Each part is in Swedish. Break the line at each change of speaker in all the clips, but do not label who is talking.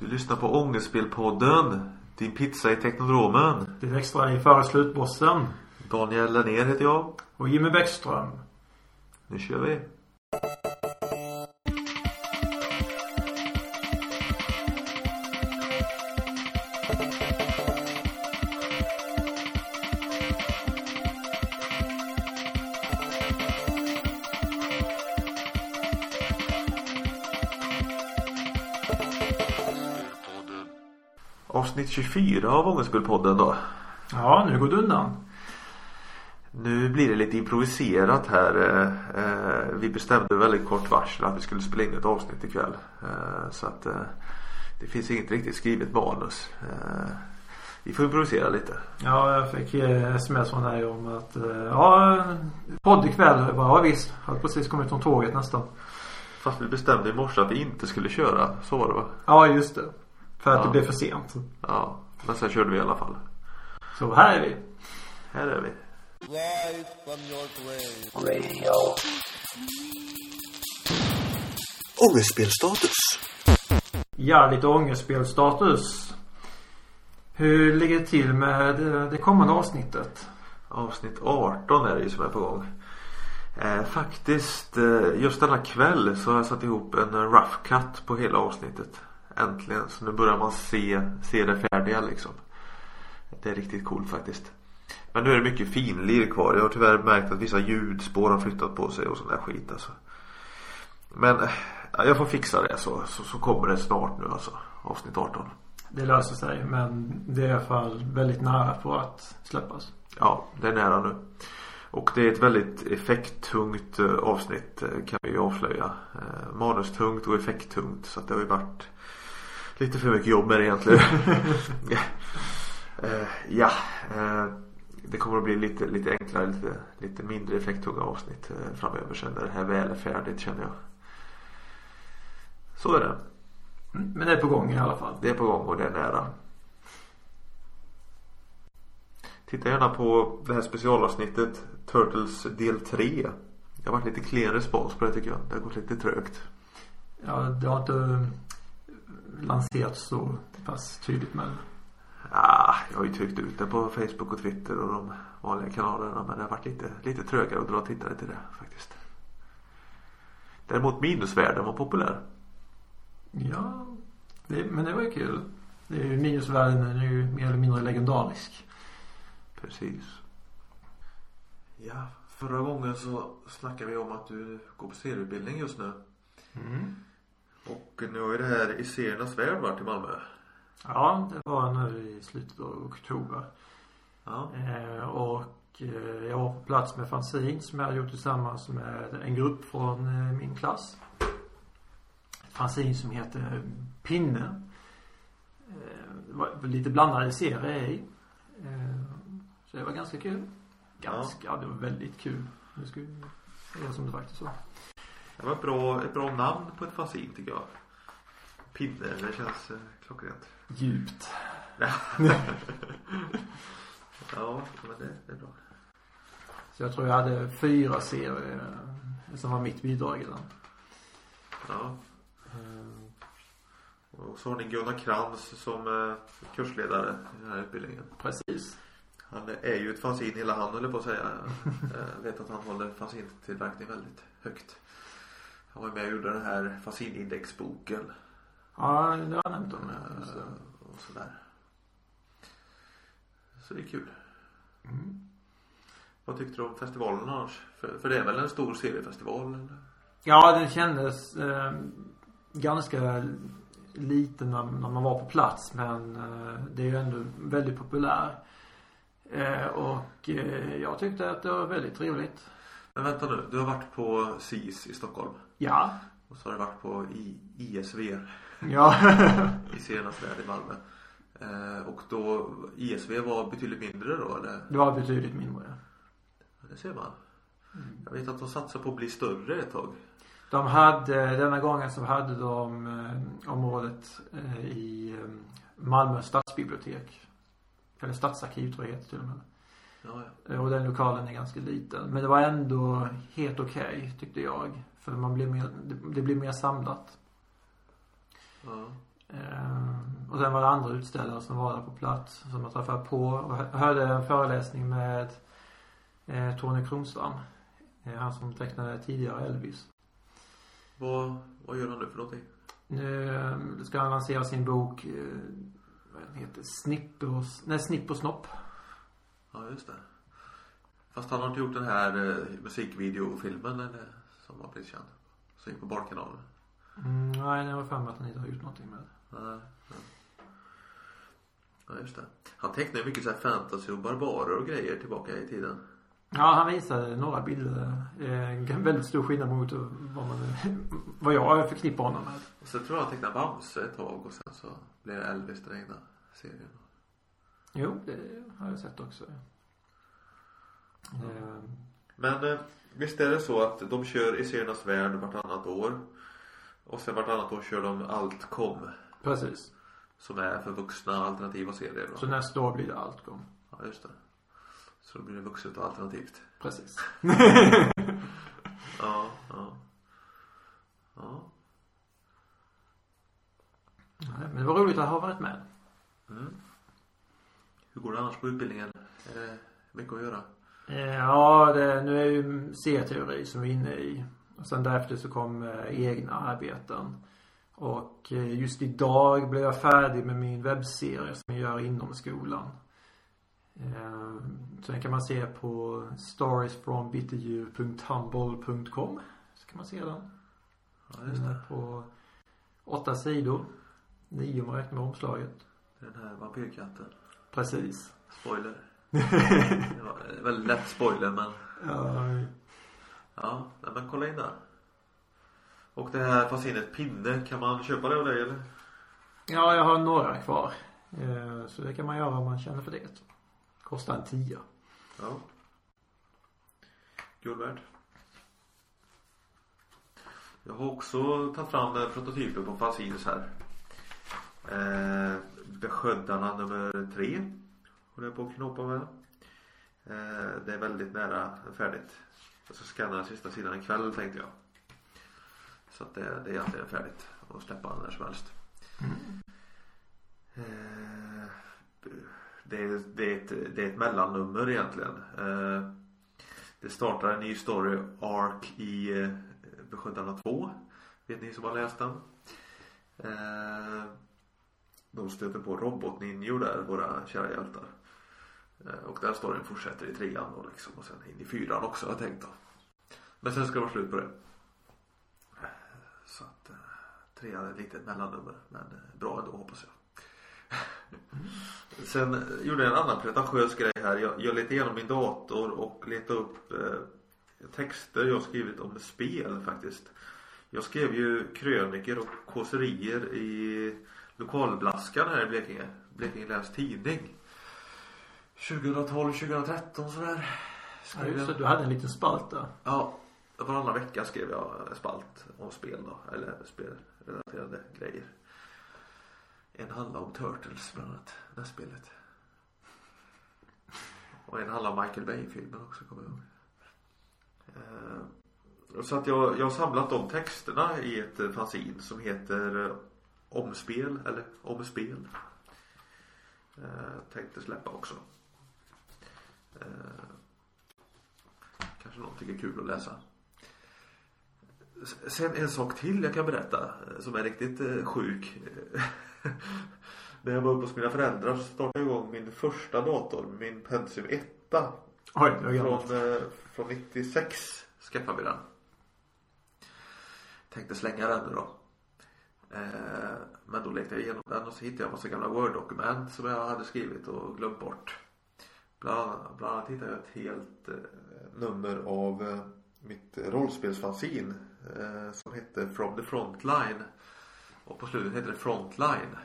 Du lyssnar på Ångestspelpodden. Din pizza i Teknodromen.
Det extra i Före slutbossen.
Daniel Lennér heter jag.
Och Jimmy Bäckström.
Nu kör vi. 24 av Ångestspelpodden då.
Ja, nu går det undan.
Nu blir det lite improviserat här. Eh, eh, Vi bestämde väldigt kort varsel att vi skulle spela in ett avsnitt ikväll. Eh, Så att det finns inget riktigt skrivet manus. Vi får improvisera lite.
Ja, jag fick sms från dig om att ja, podd ikväll. Jag bara, ja visst. Jag hade precis kommit från tåget nästan.
Fast vi bestämde i morse att vi inte skulle köra. Så var det va?
Ja, just det. För att
Ja.
det blev för sent.
Ja. Men sen körde vi i alla fall.
Så här är vi.
Här är vi.
Live from your grave.
Ångestspelstatus.
Ja, lite ångestspelstatus. Hur ligger det till med det, det kommande avsnittet?
Avsnitt 18 är det ju som är på gång. Eh, faktiskt, eh, just denna kväll så har jag satt ihop en eh, rough cut på hela avsnittet. Äntligen. Så nu börjar man se, se det färdiga liksom. Det är riktigt coolt faktiskt. Men nu är det mycket finlir kvar. Jag har tyvärr märkt att vissa ljudspår har flyttat på sig och sån där skit alltså. Men ja, jag får fixa det så, så, så kommer det snart nu alltså. Avsnitt 18.
Det löser sig, men det är i alla fall väldigt nära på att släppas.
Ja, det är nära nu. Och det är ett väldigt effekttungt eh, avsnitt eh, kan vi ju avslöja. Eh, Manustungt och effekttungt så att det har ju varit lite för mycket jobb med det egentligen. Eh, ja, eh, det kommer att bli lite, lite enklare, lite, lite mindre effekttunga avsnitt eh, framöver sen när det här väl är färdigt känner jag. Så är det.
Men det är på gång i alla fall.
Det är på gång och det är nära. Titta gärna på det här specialavsnittet Turtles del 3. Det har varit lite klen respons på det tycker jag. Det har gått lite trögt.
Ja, det har inte lanserats så pass tydligt men
Ah, jag har ju tryckt ut det på Facebook och Twitter och de vanliga kanalerna men det har varit lite, lite trögare att dra tittare till det faktiskt. Däremot minusvärden var populär.
ja, det, men det var ju kul. Det är ju minusvärden den är ju mer eller mindre legendarisk.
Precis. Ja, förra gången så snackade vi om att du går på serieutbildning just nu.
Mm.
Och nu har ju det här i seriernas värld varit i Malmö.
Ja, det var nu i slutet av oktober.
Ja.
Eh, och eh, jag var på plats med fanzine som jag gjort tillsammans med en grupp från eh, min klass. Ett fanzine som heter Pinne. Eh, det var lite blandade serier i. Eh, så det var ganska kul. Ganska, ja. det var väldigt kul. Det skulle säga som det faktiskt var.
Det var ett bra, ett bra namn på ett fanzine tycker jag. Pinne, det känns eh, klockrent.
Djupt.
Ja, men det, det är bra.
Så jag tror jag hade fyra serier eh, som var mitt bidrag i den.
Ja.
Eh,
Och så har ni Gunnar Krantz som eh, kursledare i den här utbildningen.
Precis.
Han är ju ett fanzine hela han håller på att säga. Jag vet att han håller fanzintillverkning väldigt högt. Han var med och gjorde den här fanzinindexboken.
Ja, det har jag nämnt om. ja.
eh, Och sådär. Så det är kul.
Mm.
Vad tyckte du om festivalen annars? För, för det är väl en stor seriefestival? Eller?
Ja, den kändes eh, ganska liten när, när man var på plats men eh, det är ju ändå väldigt populär. Eh, och eh, jag tyckte att det var väldigt trevligt.
Men vänta nu, du har varit på SIS i Stockholm.
Ja.
Och så har du varit på I, ISV
Ja.
i Seriernas värld i Malmö. Eh, och då ISV var betydligt mindre då eller?
det var betydligt mindre.
Det ser man. Jag vet att de satsar på att bli större ett tag.
De hade, denna gången så hade de eh, området eh, i eh, Malmö stadsbibliotek. Eller stadsarkiv tror jag det heter till och med.
Ja, ja.
Eh, Och den lokalen är ganska liten. Men det var ändå helt okej tyckte jag. För man blir mer, det, blir mer samlat.
ja.
Eh, och sen var det andra utställare som var där på plats som jag träffade på och hörde en föreläsning med eh, Tony Kronström. Eh, han som tecknade tidigare Elvis.
Vad, vad gör han nu för någonting?
Nu eh, ska han lansera sin bok, eh, vad heter, Snipp och, nej, Snipp och Snopp.
Ja, just det. Fast han har inte gjort den här eh, musikvideofilmen eller, som har blivit känd. Som gick på Barnkanalen.
Mm, nej, jag har för mig att han inte har gjort någonting med det.
Nej. nej. Ja, just det. Han tecknar ju mycket så här fantasy och barbarer och grejer tillbaka i tiden.
Ja, han visade några bilder. Eh, väldigt stor skillnad mot vad man, vad jag förknippar honom med.
Och så tror jag han tecknade Bamse ett tag och sen så blev det Elvis den egna serien.
Jo, det har jag sett också. Eh,
Men eh, visst är det så att de kör i seriernas värld vartannat år. Och sen vartannat år kör de Allt kom.
precis.
Som är för vuxna alternativa serier då.
Så nästa år blir det gång.
Ja, just det. Så då blir det vuxet och alternativt.
Precis.
Ja, ja. Ja.
Nej, men det var roligt att ha varit med.
Mm. Hur går det annars på utbildningen? Är det mycket att göra?
Eh, Ja, det, nu är ju C-teori som vi är inne i. Och sen därefter så kom eh, egna arbeten. Och eh, just idag blev jag färdig med min webbserie som jag gör inom skolan. Den kan man se på storiesfrombitterljud.humble.com. Så kan man se den.
Ja, just det.
på åtta sidor. Nio om man räknar med omslaget.
Den här vampyrkatten.
Precis.
Spoiler. Det var väldigt lätt spoiler men
Ja,
ja, men kolla in där. Och det här fanzinet Pinne, kan man köpa det av dig eller?
Ja, jag har några kvar. Eh, Så det kan man göra om man känner för det. Kostar en tia.
Ja. Guld värd. Jag har också tagit fram prototyper på fanzines här. Eh, Beskyddarna nummer tre. Håller jag på att knåpa med. Eh, det är väldigt nära färdigt. Jag ska scanna den sista sidan ikväll tänkte jag. Så att det, det är egentligen färdigt. Och släppa den när som helst. Eh, det, är, det, är ett, det är ett mellannummer egentligen. Eh, det startar en ny story arc i eh, Beskyddarna 2. Vet ni som har läst den? De stöter på robotninjor där, våra kära hjältar. Eh, och den storyn fortsätter i trean och liksom och sen in i fyran också har jag tänkt då. Men sen ska det vara slut på det. Så att eh, trean är ett litet mellannummer men eh, bra ändå hoppas jag. Sen gjorde jag en annan pretentiös grej här. Jag, jag letade igenom min dator och letade upp eh, texter jag skrivit om spel faktiskt. Jag skrev ju kröniker och kåserier i lokalblaskan här i Blekinge. Blekinge Läns Tidning. 2012, 2013 sådär.
Ja,
Skrev
just det. Du hade en liten spalt där.
Ja, varannan vecka skrev jag spalt om spel då. Eller spelrelaterade grejer. En handlar om Turtles bland annat. Det här spelet. Och en handlar om Michael Bay-filmen också kommer jag ihåg. Eh, Så att jag, jag har samlat de texterna i ett fanzine som heter Omspel eller Omspel. Eh, tänkte släppa också. Eh, Kanske någon tycker kul att läsa. Sen en sak till jag kan berätta eh, som är riktigt eh, sjuk. När jag var uppe hos mina föräldrar så startade jag igång min första dator, min Pentium 1.
Oj, det var gammalt.
Från, eh, från 96 skaffade vi den. Tänkte slänga den nu då. Eh, men då lekte jag igenom den och så hittade jag en massa gamla Word-dokument som jag hade skrivit och glömt bort. Bland annat, bland annat hittade jag ett helt eh, nummer av eh, mitt rollspelsfanzin som hette From the Frontline. Och på slutet hette det Frontline.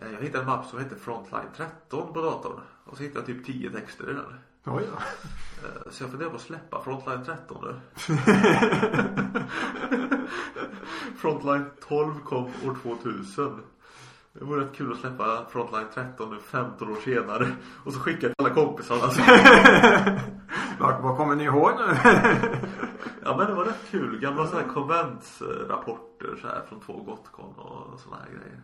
Jag hittade en mapp som hette Frontline 13 på datorn. Och så hittade jag typ 10 texter i den.
Då.
Eh, Så jag funderar på att släppa Frontline 13 nu. Frontline 12 kom år 2000. Det vore rätt kul att släppa Frontline 13 nu 15 år senare. Och så skicka till alla kompisarna.
vad, vad kommer ni ihåg nu?
Ja men det var rätt kul. Gamla så här konventsrapporter så här från två Gotcon och såna här grejer.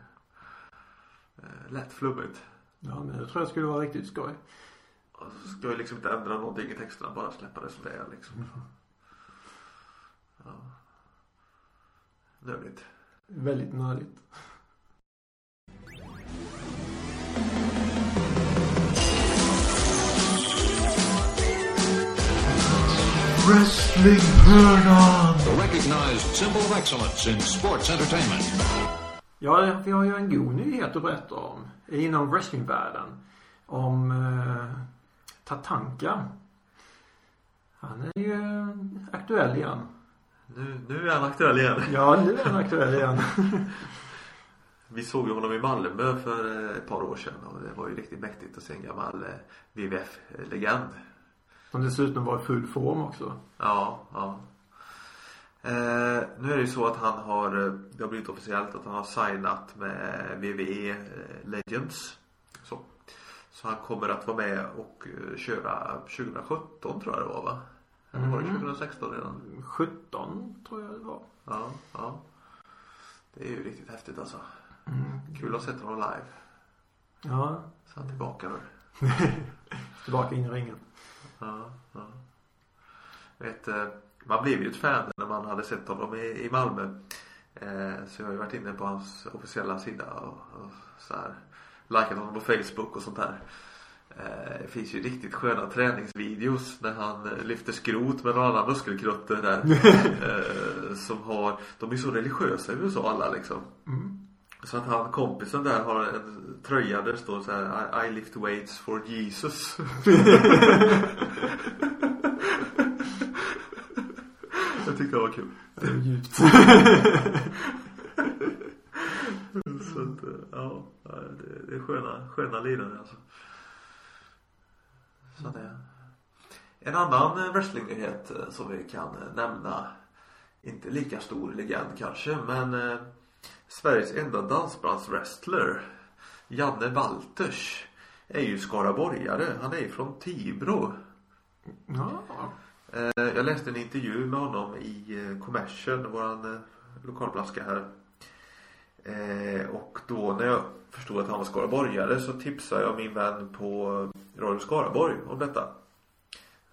Eh, Lätt flummigt.
ja, men jag tror jag skulle vara riktigt skoj.
Ska jag liksom inte ändra någonting i texterna. Bara släppa det som det är liksom. Ja. Nördigt.
Väldigt nördigt.
Wrestlingphörnan!
A recognized symbol of excellence in sports entertainment.
Ja, vi har ju en god nyhet att berätta om inom wrestlingvärlden. Om eh, Tatanka. Han är ju aktuell igen.
Nu, nu är han aktuell igen.
Ja, nu är han aktuell igen.
Vi såg ju honom i Malmö för eh, ett par år sedan och det var ju riktigt mäktigt att se en gammal eh, WWF-legend.
Som dessutom var i full form också.
Ja, ja. Eh, nu är det ju så att han har, eh, det har blivit officiellt att han har signat med WWE eh, Legends. Så. så han kommer att vara med och eh, köra 2017 tror jag det var va? Eller var det
Mm.
2016 redan?
17 tror jag det var.
Ja, ja. Det är ju riktigt häftigt alltså.
Mm.
Kul att se honom live.
Ja,
Så han tillbaka nu.
tillbaka in i ringen.
Ja, ja. Vet, eh, man blev ju ett fan när man hade sett honom i, i Malmö. Eh, så jag har ju varit inne på hans officiella sida och, och så här. Likat honom på Facebook och sånt där. Eh, det finns ju riktigt sköna träningsvideos när han eh, lyfter skrot med någon annan muskelkrutte där. eh, som har, de är så religiösa i USA alla liksom.
Mm.
Så att han kompisen där har en tröja där det står så här I, I lift weights for Jesus. Jag tyckte det var kul.
Det är djupt.
Så att, ja, det är sköna, sköna lirare alltså. Så det. En annan wrestlingnyhet eh, som vi kan eh, nämna. Inte lika stor legend kanske men eh, Sveriges enda dansbandswrestler Janne Walters är ju skaraborgare. Han är ju från Tibro.
Ja.
Jag läste en intervju med honom i Kommersen, våran lokalplaska här. Och då när jag förstod att han var skaraborgare så tipsade jag min vän på Radio Skaraborg om detta.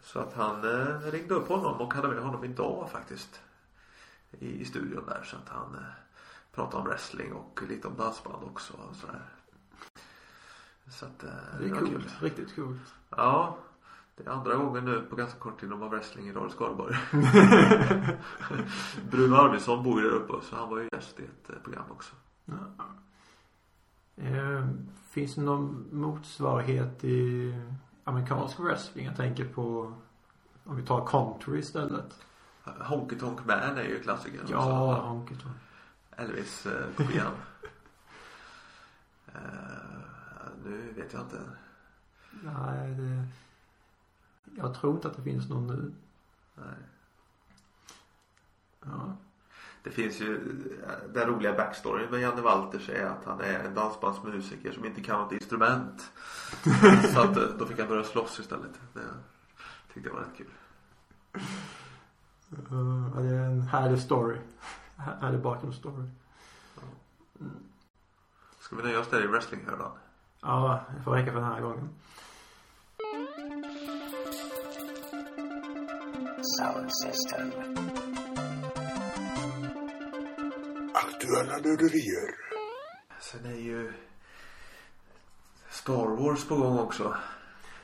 Så att han eh, ringde upp honom och hade med honom idag faktiskt. I, i studion där så att han eh, pratade om wrestling och lite om dansband också och sådär. Så att eh,
Det är coolt. Riktigt coolt.
Ja. Det är andra gången nu på ganska kort tid de har wrestling i Radio Skaraborg. Bruno Arvidsson bor ju där uppe så han var ju gäst i ett eh, program också.
Ja. Eh, finns det någon motsvarighet i amerikansk wrestling? Jag tänker på om vi tar country istället.
Honky Tonk Man är ju klassikern.
Ja, honky tonk.
Elvis eh, kopian. eh, nu vet jag inte.
Nej, det... Jag tror inte att det finns någon nu.
Nej.
Ja.
Det finns ju eh, den roliga backstoryn med Janne Walters är att han är en dansbandsmusiker som inte kan något instrument. så att eh, då fick han börja slåss istället. Det tyckte jag var rätt kul.
Uh, det är en härlig story. Här- Härlig bakgrundsstory.
Ska vi nöja oss där i wrestlinghörnan?
Ja, det får räcka för den här gången.
Sound system.
Aktuella nörderier.
Sen är ju Star Wars på gång också.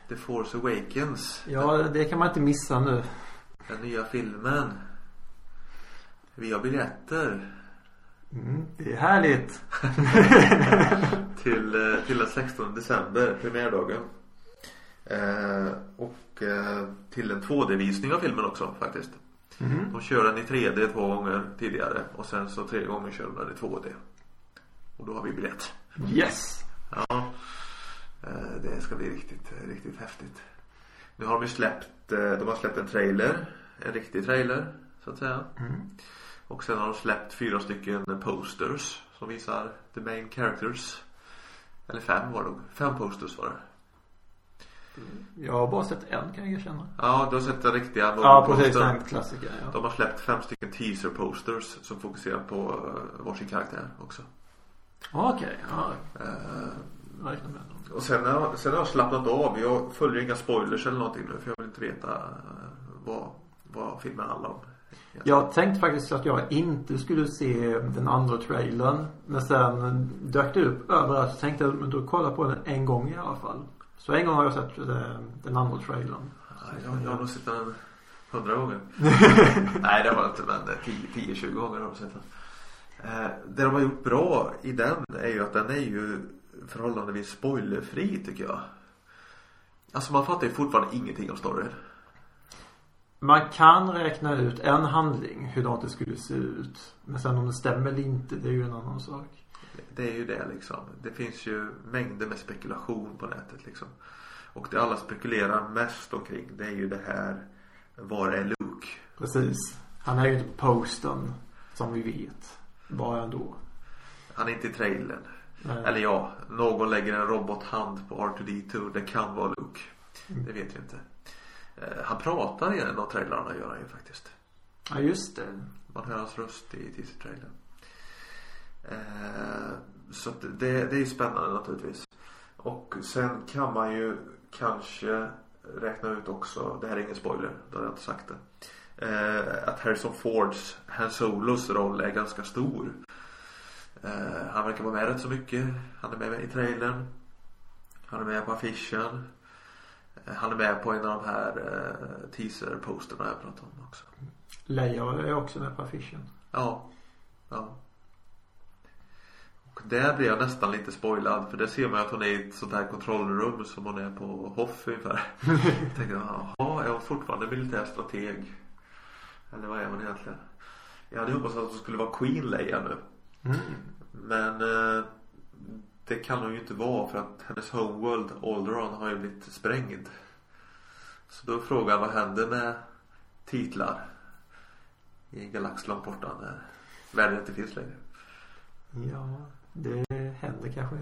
The Force Awakens.
Ja, det kan man inte missa nu.
Den nya filmen. Vi har biljetter.
Mm, det är härligt.
till, eh, till den 16 december, premiärdagen. Eh, och eh, till en 2D-visning av filmen också faktiskt.
Mm.
De kör den i 3D två gånger tidigare och sen så tredje gången kör de den i 2D. Och då har vi biljett.
Yes!
Ja. Eh, det ska bli riktigt, riktigt häftigt. Nu har de ju släppt, eh, de har släppt en trailer. En riktig trailer så att säga.
Mm.
Och sen har de släppt fyra stycken posters som visar the main characters. Eller fem var det. Fem posters var det.
Jag har bara sett en kan jag erkänna.
Ja, du har sett den riktiga
Ja, precis.
postern.
En klassiker ja.
De har släppt fem stycken teaser posters som fokuserar på uh, varsin karaktär också.
Ja, Okej, ja.
Eh,
Jag räknar med dem.
och sen har, jag- sen har jag slappnat av. Jag följer inga spoilers eller någonting nu för jag vill inte veta eh, vad, vad filmen handlar om.
Jag tänkte faktiskt att jag inte skulle se den andra trailern. Men sen dök det upp överallt. Så tänkte jag, men då kollar på den en gång i alla fall. Så en gång har jag sett den andra trailern.
Jag, jag har nog sett den hundra gånger. Nej det har jag inte men 10-20 gånger har jag sett den. Eh, det de har gjort bra i den är ju att den är ju förhållandevis spoilerfri tycker jag. Alltså man fattar ju fortfarande ingenting om storyn.
Man kan räkna ut en handling, hur det skulle se ut. Men sen om det stämmer eller inte, det är ju en annan sak.
Det är ju det liksom. Det finns ju mängder med spekulation på nätet liksom. Och det alla spekulerar mest omkring det är ju det här Var är Luke?
Precis. Han är ju inte på posten, som vi vet. Bara ändå.
Han är inte i trailern.
Nej.
Eller ja, någon lägger en robothand på R2D2. Det kan vara Luke. Det vet vi inte. Eh, Han pratar i en av trailarna gör han ju faktiskt.
Ja, just det.
Man hör hans röst i teaser-trailern. Eh, så det, det är ju spännande naturligtvis. Och sen kan man ju kanske räkna ut också, det här är ingen spoiler, då har jag inte sagt det. Eh, att Harrison Fords Han Solos roll är ganska stor. Eh, han verkar vara med rätt så mycket. Han är med i trailern. Han är med på affischen. Han är med på en av de här teaser-posterna jag pratade om också.
Leia är också med på affischen.
Ja. Ja. Och där blir jag nästan lite spoilad för där ser man att hon är i ett sånt här kontrollrum som hon är på Hoff ungefär. Jag tänkte, jaha, är hon fortfarande militär strateg? Eller vad är hon egentligen? Jag hade hoppats att hon skulle vara Queen Leia nu.
Mm.
Men eh, det kan hon ju inte vara för att hennes homeworld Alderaan har ju blivit sprängd. Så då är frågan vad händer med titlar i en galax långt borta när världen inte finns längre.
Ja, det händer kanske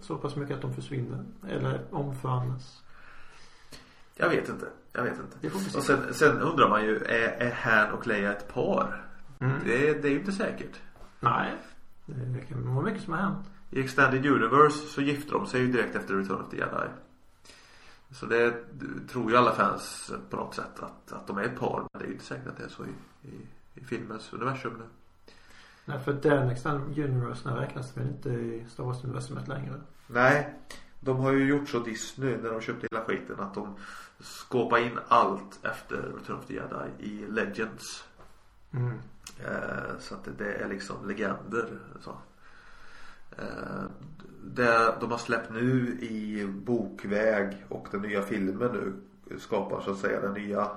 så, pass mycket att de försvinner. Eller omfamnas.
Jag vet inte. Jag vet inte. Och sen, sen undrar man ju, är, är Han och Leia ett par?
Mm.
Det, det är ju inte säkert.
Nej. Det kan vara mycket som har hänt.
I Extended Universe så gifter de sig ju direkt efter Return of the Jedi. Så det tror ju alla fans på något sätt att, att de är ett par. Men det är ju inte säkert att det är så i, i, i filmens universum nu.
Nej, för den Extended Universe räknas väl inte i Star Wars-universumet längre.
Nej, de har ju gjort så Disney när de köpte hela skiten att de skåpar in allt efter Return of the Jedi i Legends.
Mm.
Eh, så att det är liksom legender. Så. Eh, det de har släppt nu i bokväg och den nya filmen nu skapar så att säga den nya,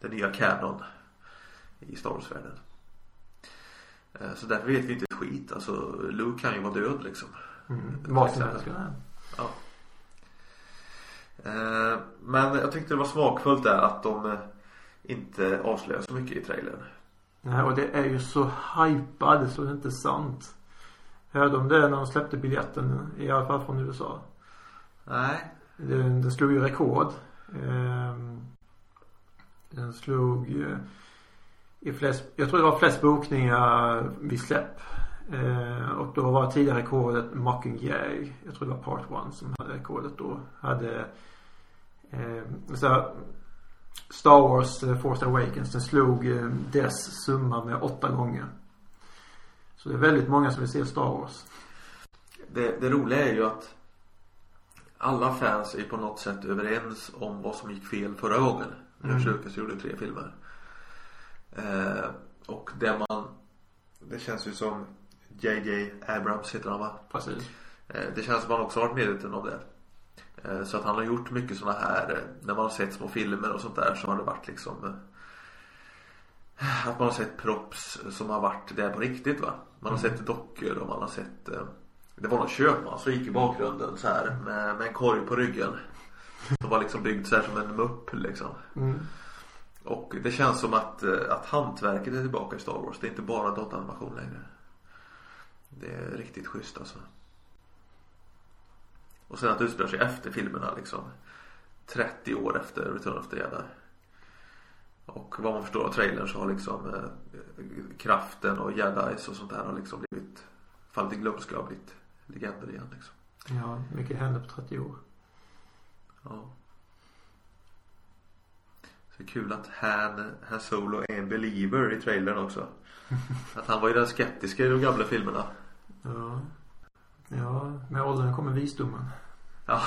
den nya canon i Star Wars-världen. Eh, så därför vet vi inte ett skit. Alltså Luke kan ju vara död liksom.
Mm. Vad som helst.
Ja. Eh, Men jag tyckte det var smakfullt där att de eh, inte avslöjar så mycket i trailern.
Nej, och det är ju så hypad så det är inte sant. Hörde om det när de släppte biljetten, i alla fall från USA.
Nej.
Den, den slog ju rekord. Ehm, Den slog i flest, jag tror det var flest bokningar vid släpp. Eh, och då var tidigare rekordet Mockingjay. Jag tror det var Part 1 som hade rekordet då. Hade eh, så Star Wars eh, Force Awakens den slog eh, dess summa med åtta gånger. Så det är väldigt många som vill se Star Wars.
Det, det roliga är ju att alla fans är på något sätt överens om vad som gick fel förra gången. När
Mm.
Lucas gjorde tre filmer. Eh, och det man Det känns ju som JJ Abrams heter han va?
Precis.
Eh, det känns som han också har varit medveten om det. Eh, så att han har gjort mycket sådana här När man har sett små filmer och sånt där så har det varit liksom Att man har sett props som har varit där på riktigt va. Man har sett dockor och man har sett Det var någon köpman som gick i bakgrunden så här med, med en korg på ryggen. Som var liksom byggd så här som en mupp liksom.
Mm.
Och det känns som att, eh, att hantverket är tillbaka i Star Wars. Det är inte bara dataanimation längre. Det är riktigt schysst alltså. Och sen att det utspelar sig efter filmerna liksom. 30 år efter Return of the Jedi. Och vad man förstår av trailern så har liksom eh, kraften och jedis och sånt där har liksom blivit fallit i glömska och blivit legender igen liksom.
Ja, mycket hände på 30 år.
Ja. Så det är kul att Han, Han Solo är en believer i trailern också. Att han var ju den skeptiska i de gamla filmerna.
Ja. Ja, med åldern kommer visdomen.
Ja.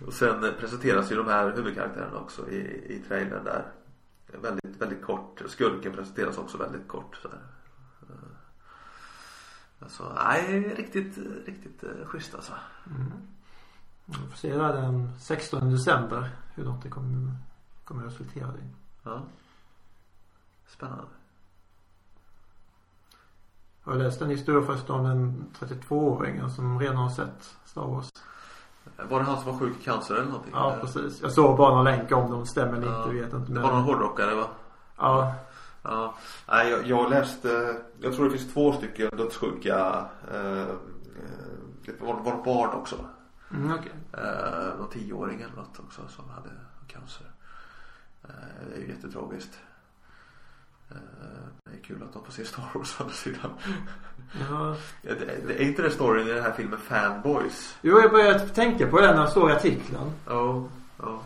och sen eh, presenteras ju de här huvudkaraktärerna också i, i trailern där. Väldigt, väldigt kort. Skurken presenteras också väldigt kort. Så här. Eh, Alltså, nej, riktigt, riktigt uh, schysst alltså.
Mm. Vi får se där den 16 december hur långt det kommer, kommer resultera i.
Ja. Spännande.
Jag har läst en historia först om en 32-åringen som redan har sett Star Wars.
Var det han som var sjuk i cancer eller någonting?
Ja,
Eller?
precis. Jag såg bara någon länk om det stämmer eller
Ja.
inte, vet inte.
Det var någon hårdrockare va?
Ja,
Ja, nej, jag, jag läste, jag tror det finns två stycken dödssjuka, eh, eh, det var, var barn också.
Mm, okej.
Eh, någon tioåring eller något också som hade cancer. Eh, det är ju jättetragiskt. Eh, det är kul att de får se Star Wars å andra sidan.
Ja.
Ja, det, det är inte det storyn i den här filmen Fanboys?
Jo, jag började tänka på det när jag såg artikeln.
Ja, ja.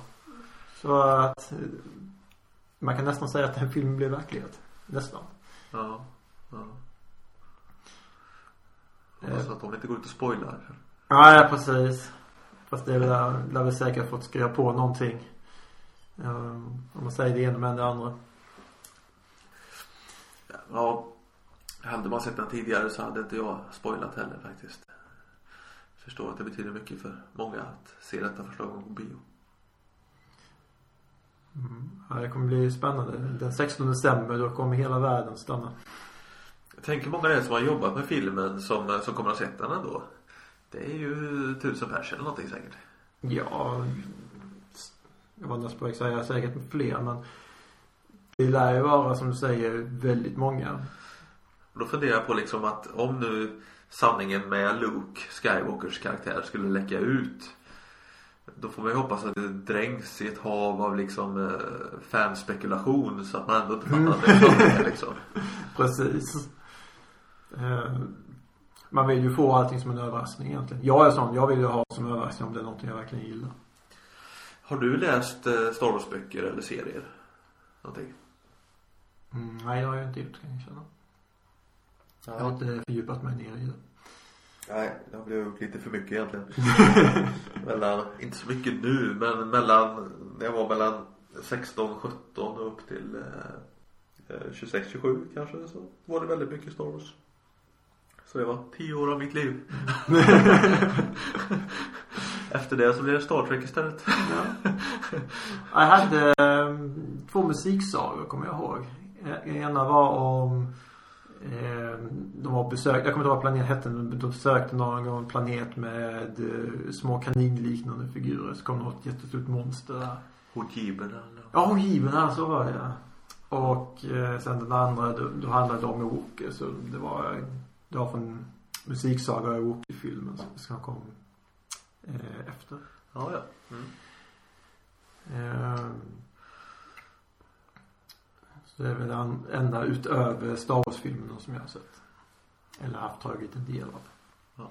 Så att eh, man kan nästan säga att den filmen blev verklighet. Nästan.
Ja, ja. Hoppas att de inte går ut och spoilar.
Ja, ja precis. Fast det är väl där, lär väl säkert fått skriva på någonting. Um, om man säger det ena med det andra.
Ja, hade man sett den tidigare så hade inte jag spoilat heller faktiskt. Förstår att det betyder mycket för många att se detta första gången på bio.
Ja, det kommer bli spännande. Den 16 december då kommer hela världen stanna.
Jag tänker många det som har jobbat med filmen som, som kommer att ha sett den ändå. Det är ju tusen pers eller någonting säkert.
Ja, jag var nästan på att säga säkert fler men det lär ju vara som du säger väldigt många.
Då funderar jag på liksom att om nu sanningen med Luke Skywalkers karaktär skulle läcka ut. Då får man ju hoppas att det dränks i ett hav av liksom eh, fanspekulation så att man ändå inte fattar att det är sanningen liksom.
Precis. Eh, Man vill ju få allting som en överraskning egentligen. Jag är sån, jag vill ju ha som överraskning om det är någonting jag verkligen gillar.
Har du läst eh, Star Wars-böcker eller serier? Någonting?
Mm, nej, det har jag inte gjort kan jag känna. Jag har inte fördjupat mig ner i det.
Nej, det har blivit gjort lite för mycket egentligen. mellan, inte så mycket nu, men mellan, när jag var mellan 16, 17 och upp till eh, 26, 27 kanske så var det väldigt mycket Star Wars. Så det var 10 år av mitt liv. Efter det så blev det Star Trek istället.
Jag hade eh, två musiksagor kommer jag ihåg. Eh, Ena var om eh, de var besökt, jag kommer inte ihåg vad planeten hette, men de besökte någon gång en planet med eh, små kaninliknande figurer. Så kom något jättestort monster där.
Hojiben eller?
Ja, given så var det ja. Och eh, sen den andra, då, då handlade det om Ewoker. Så det var, det var från musiksaga och Ewoker-filmen som, som kom eh, efter.
Ja, ja. Mm.
Eh, så det är väl den enda utöver Star Wars-filmerna som jag har sett. Eller haft tagit en del av.
Ja,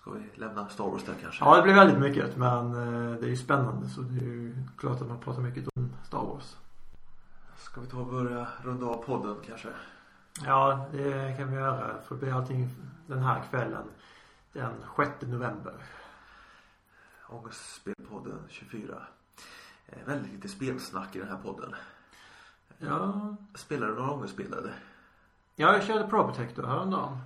ska vi lämna Star Wars där kanske?
Ja, det blir väldigt mycket. Men eh, det är ju spännande så det är ju klart att man pratar mycket om Star Wars.
Ska vi ta och börja runda av podden kanske?
Ja, det kan vi göra. För det blir allting den här kvällen. Den 6 november.
Ångestspelpodden 24. Eh, väldigt lite spelsnack i den här podden.
Ja,
Spelar du några ångestspel eller?
ja jag körde Pro Protector häromdagen.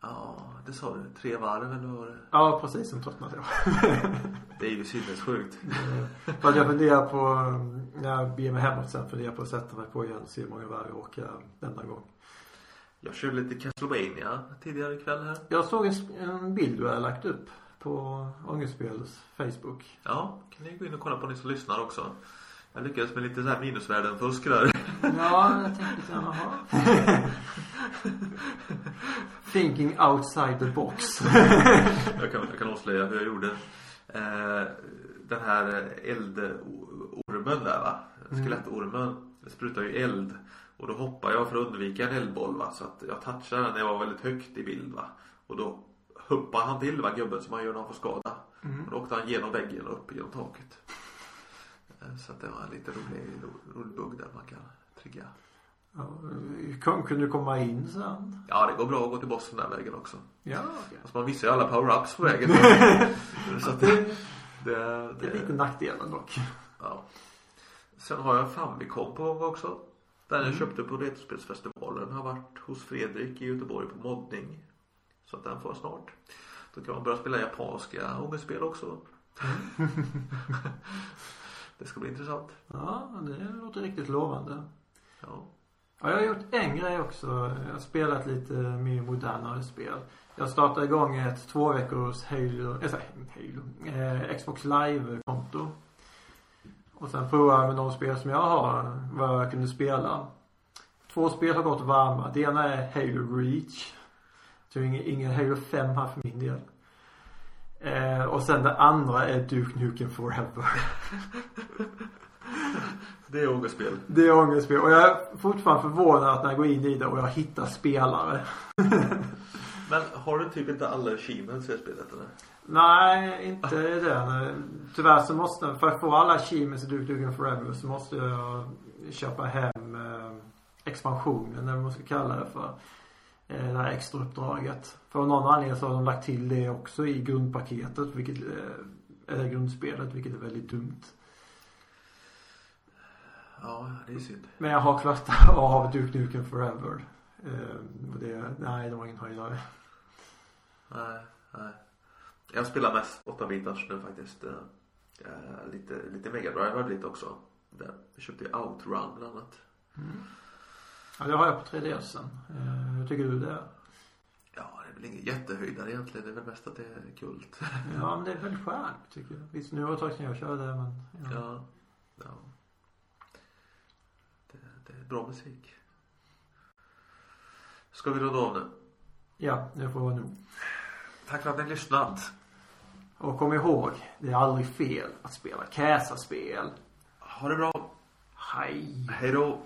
Ja, det sa du. Tre varv eller vad var det?
Ja, precis. Sen tröttnade jag.
Det är ju sinnessjukt.
Eh, För att jag funderar på, mm, när jag beger mig hemåt sen, funderar på att sätta mig på igen och se hur många varv jag åker denna gång.
Jag körde lite Castlevania tidigare ikväll här.
Jag såg en, en bild du hade lagt upp på Ångestspels Facebook.
Ja, kan ni gå in och kolla på ni som lyssnar också. Jag lyckades med lite så här minusvärden fusk där.
Ja, jag tänkte grann, jaha. Thinking outside the box.
Jag kan, jag kan avslöja hur jag gjorde. Eh, den här eldormen där va. Skelettormen. Den sprutar ju eld. Och då hoppar jag för att undvika en eldboll va. Så att jag touchar den när jag var väldigt högt i bild va. Och då hoppar han till va gubben som han gör när han får skada. Och då åkte han genom väggen och upp genom taket. Eh, Så att det var en lite rolig, rolig bugg där man kan trigga.
Ja, kunde du komma in sen?
Ja det går bra att gå till bossen den vägen också.
Ja,
Fast man missar ju alla power-ups på vägen. så att det, det,
det är lite nackdelen dock.
Ja. Sen har jag Famicom på gång också. Den jag köpte på Retrospelsfestivalen har varit hos Fredrik i Göteborg på moddning. Så att den får jag snart. Då kan man börja spela japanska ångestspel också. det ska bli intressant.
Ja, det låter riktigt lovande.
Ja.
Ja, jag har gjort en grej också. Jag har spelat lite mer modernare spel. Jag startade igång ett två veckors Halo, äh, Halo, eh, Xbox Live-konto. Och sen provade jag med de spel som jag har, vad jag kunde spela. Två spel har gått varma. Det ena är Halo Reach. Så ingen, ingen Halo 5 här för min del. Eh, och sen det andra är Duke Nukem Forever.
Det är ångestspel.
Det är ångestspel. Och jag är fortfarande förvånad att när jag går in i det och jag hittar spelare.
Men har du typ inte alla achievements i det spelet eller?
Nej, inte den. Tyvärr så måste, för att få alla achievements i Duke Nukem Forever så måste jag köpa hem eh, expansionen, eller vad man ska kalla det för. Eh, det här extra uppdraget. För av någon anledning så har de lagt till det också i grundpaketet, vilket, eh, eller grundspelet, vilket är väldigt dumt.
Ja, det är synd.
Men jag har klarat av Duke Nukem Forever. Eh, och det, nej, det var ingen höjdare.
Nej, nej. Jag spelar mest 8-bitars nu faktiskt. Eh, eh, lite, lite Mega Drive har jag lite också. Där. Jag köpte ju Outrun bland annat.
Ja, det har jag på 3DSen. Eh, hur tycker du det?
Ja, det är väl ingen jättehöjdare egentligen. Det är väl mest att det är kult.
Ja, men det är väldigt skönt tycker jag. Visst, nu var det ett tag sedan jag körde men. Ja.
Ja. ja. Det, det är bra musik. Ska vi runda av nu?
ja, det får vara nog.
Tack för att ni har lyssnat.
Och kom ihåg, det är aldrig fel att spela Käsa-spel.
Ha det bra.
Hej!
Hej då.